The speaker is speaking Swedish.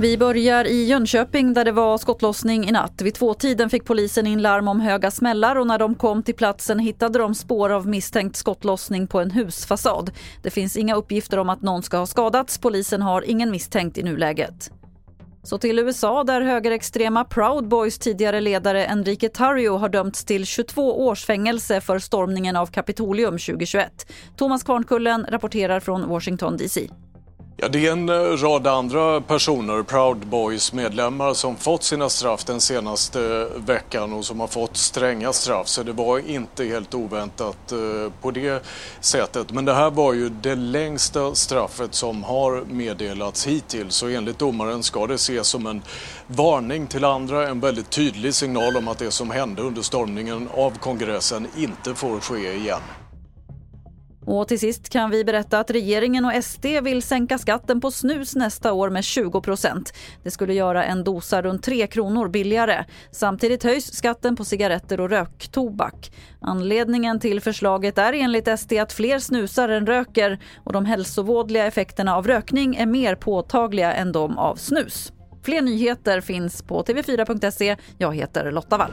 Vi börjar i Jönköping där det var skottlossning i natt. Vid tvåtiden fick polisen in larm om höga smällar och när de kom till platsen hittade de spår av misstänkt skottlossning på en husfasad. Det finns inga uppgifter om att någon ska ha skadats. Polisen har ingen misstänkt i nuläget. Så till USA där högerextrema Proud Boys tidigare ledare Enrique Tarrio har dömts till 22 års fängelse för stormningen av Kapitolium 2021. Thomas Kvarnkullen rapporterar från Washington DC. Ja, det är en eh, rad andra personer, Proud Boys medlemmar som fått sina straff den senaste eh, veckan och som har fått stränga straff. Så det var inte helt oväntat eh, på det sättet. Men det här var ju det längsta straffet som har meddelats hittills. Så enligt domaren ska det ses som en varning till andra, en väldigt tydlig signal om att det som hände under stormningen av kongressen inte får ske igen. Och till sist kan vi berätta att regeringen och SD vill sänka skatten på snus nästa år med 20 procent. Det skulle göra en dosa runt 3 kronor billigare. Samtidigt höjs skatten på cigaretter och röktobak. Anledningen till förslaget är enligt SD att fler snusar än röker och de hälsovådliga effekterna av rökning är mer påtagliga än de av snus. Fler nyheter finns på tv4.se. Jag heter Lotta Wall.